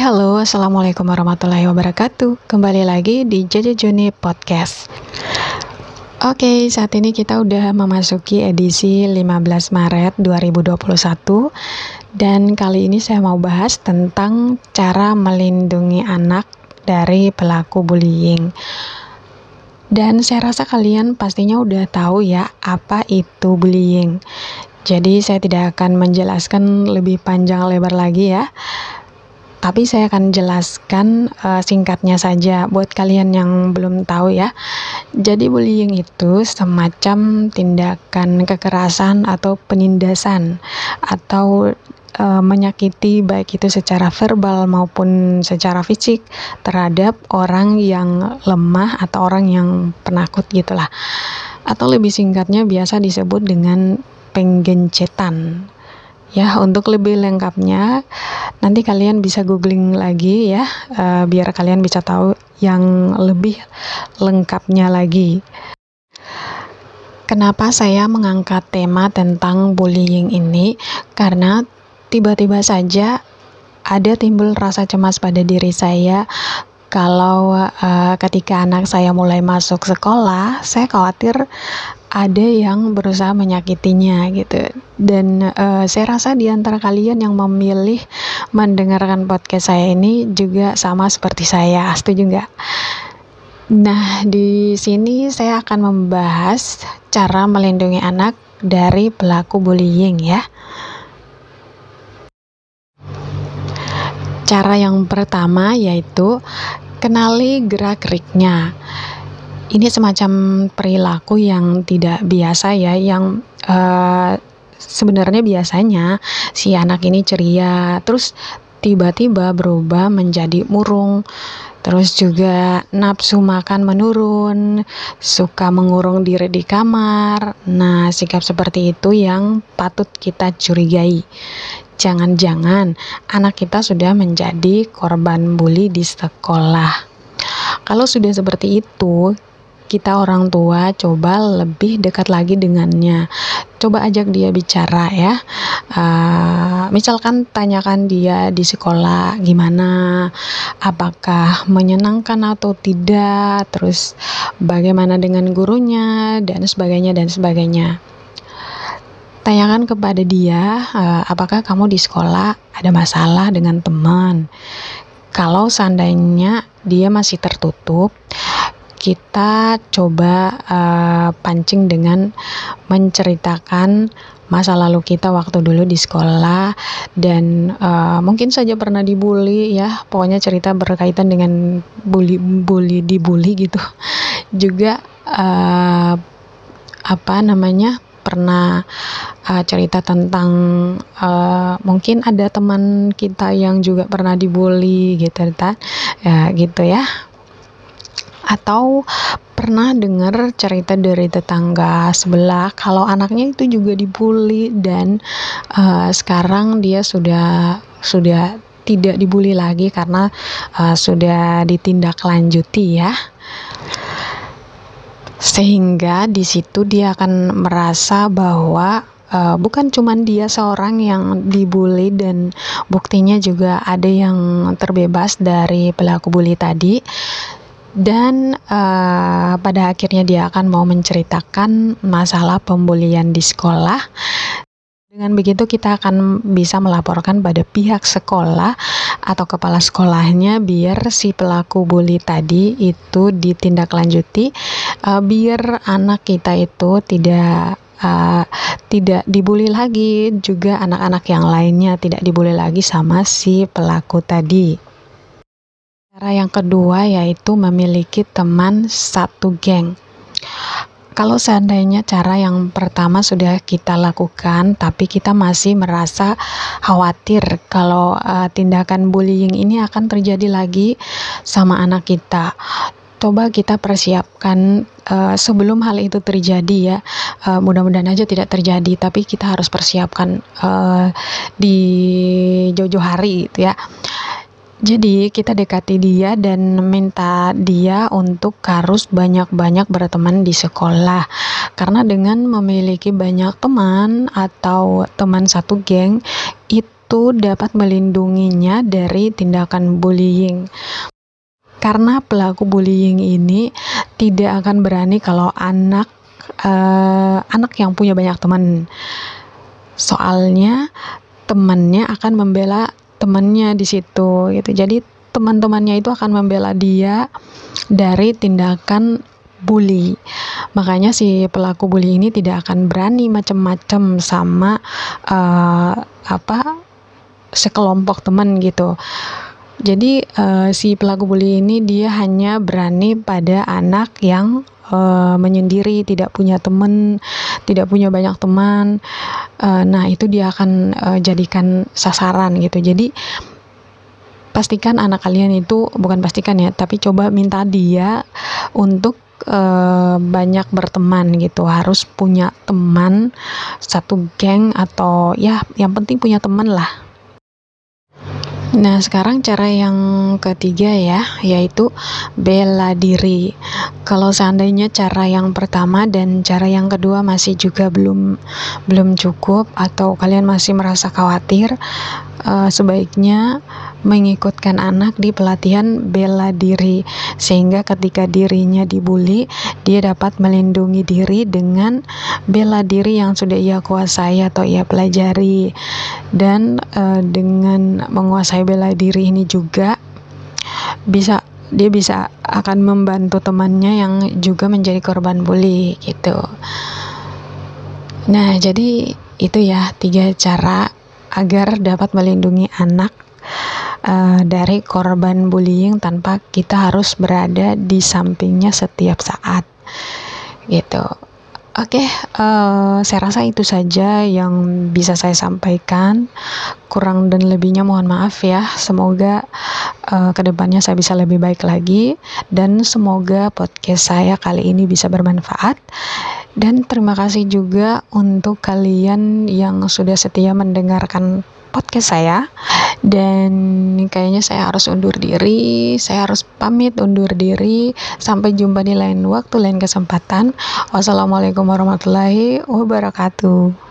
halo, Assalamualaikum warahmatullahi wabarakatuh. Kembali lagi di Jojo Juni Podcast. Oke, saat ini kita udah memasuki edisi 15 Maret 2021 Dan kali ini saya mau bahas tentang cara melindungi anak dari pelaku bullying. Dan saya rasa kalian pastinya udah tahu ya apa itu bullying. Jadi saya tidak akan menjelaskan lebih panjang lebar lagi ya tapi saya akan jelaskan uh, singkatnya saja buat kalian yang belum tahu ya. Jadi bullying itu semacam tindakan kekerasan atau penindasan atau uh, menyakiti baik itu secara verbal maupun secara fisik terhadap orang yang lemah atau orang yang penakut gitulah. Atau lebih singkatnya biasa disebut dengan penggencetan. Ya, untuk lebih lengkapnya nanti kalian bisa googling lagi ya, uh, biar kalian bisa tahu yang lebih lengkapnya lagi. Kenapa saya mengangkat tema tentang bullying ini? Karena tiba-tiba saja ada timbul rasa cemas pada diri saya kalau uh, ketika anak saya mulai masuk sekolah, saya khawatir ada yang berusaha menyakitinya gitu dan uh, saya rasa di antara kalian yang memilih mendengarkan podcast saya ini juga sama seperti saya setuju nggak? Nah di sini saya akan membahas cara melindungi anak dari pelaku bullying ya. Cara yang pertama yaitu kenali gerak-geriknya ini semacam perilaku yang tidak biasa ya, yang uh, sebenarnya biasanya si anak ini ceria, terus tiba-tiba berubah menjadi murung. Terus juga nafsu makan menurun, suka mengurung diri di kamar. Nah, sikap seperti itu yang patut kita curigai. Jangan-jangan anak kita sudah menjadi korban bully di sekolah. Kalau sudah seperti itu, kita orang tua coba lebih dekat lagi dengannya. Coba ajak dia bicara ya. Uh, misalkan tanyakan dia di sekolah gimana apakah menyenangkan atau tidak terus bagaimana dengan gurunya dan sebagainya dan sebagainya tanyakan kepada dia uh, apakah kamu di sekolah ada masalah dengan teman? Kalau seandainya dia masih tertutup kita coba uh, pancing dengan menceritakan masa lalu kita waktu dulu di sekolah dan uh, mungkin saja pernah dibully ya. Pokoknya cerita berkaitan dengan bully bully dibully gitu. Juga uh, apa namanya pernah uh, cerita tentang uh, mungkin ada teman kita yang juga pernah dibully gitu ya gitu ya. Atau pernah dengar cerita dari tetangga sebelah kalau anaknya itu juga dibully dan uh, sekarang dia sudah sudah tidak dibully lagi karena uh, sudah ditindaklanjuti ya sehingga di situ dia akan merasa bahwa uh, bukan cuma dia seorang yang dibully dan buktinya juga ada yang terbebas dari pelaku bully tadi dan uh, pada akhirnya dia akan mau menceritakan masalah pembulian di sekolah. Dengan begitu kita akan bisa melaporkan pada pihak sekolah atau kepala sekolahnya biar si pelaku bully tadi itu ditindaklanjuti uh, biar anak kita itu tidak uh, tidak dibully lagi juga anak-anak yang lainnya tidak dibully lagi sama si pelaku tadi. Cara yang kedua yaitu memiliki teman satu geng. Kalau seandainya cara yang pertama sudah kita lakukan, tapi kita masih merasa khawatir kalau uh, tindakan bullying ini akan terjadi lagi sama anak kita, coba kita persiapkan uh, sebelum hal itu terjadi ya. Uh, mudah-mudahan aja tidak terjadi tapi kita harus persiapkan uh, di jauh-jauh hari gitu ya jadi kita dekati dia dan minta dia untuk harus banyak-banyak berteman di sekolah. Karena dengan memiliki banyak teman atau teman satu geng itu dapat melindunginya dari tindakan bullying. Karena pelaku bullying ini tidak akan berani kalau anak uh, anak yang punya banyak teman. Soalnya temannya akan membela temannya di situ gitu. Jadi teman-temannya itu akan membela dia dari tindakan bully. Makanya si pelaku bully ini tidak akan berani macam-macam sama uh, apa sekelompok teman gitu. Jadi uh, si pelaku bully ini dia hanya berani pada anak yang uh, menyendiri, tidak punya teman, tidak punya banyak teman. Uh, nah, itu dia akan uh, jadikan sasaran gitu. Jadi pastikan anak kalian itu bukan pastikan ya, tapi coba minta dia untuk uh, banyak berteman gitu harus punya teman satu geng atau ya yang penting punya teman lah Nah, sekarang cara yang ketiga ya, yaitu bela diri. Kalau seandainya cara yang pertama dan cara yang kedua masih juga belum belum cukup atau kalian masih merasa khawatir, uh, sebaiknya mengikutkan anak di pelatihan bela diri sehingga ketika dirinya dibully dia dapat melindungi diri dengan bela diri yang sudah ia kuasai atau ia pelajari dan uh, dengan menguasai bela diri ini juga bisa dia bisa akan membantu temannya yang juga menjadi korban bully gitu. Nah, jadi itu ya tiga cara agar dapat melindungi anak uh, dari korban bullying tanpa kita harus berada di sampingnya setiap saat gitu. Oke, okay, uh, eh, saya rasa itu saja yang bisa saya sampaikan. Kurang dan lebihnya mohon maaf ya. Semoga uh, ke depannya saya bisa lebih baik lagi dan semoga podcast saya kali ini bisa bermanfaat. Dan terima kasih juga untuk kalian yang sudah setia mendengarkan podcast saya. Dan kayaknya saya harus undur diri saya harus pamit undur diri. Sampai jumpa di lain waktu lain kesempatan. Wassalamualaikum warahmatullahi wabarakatuh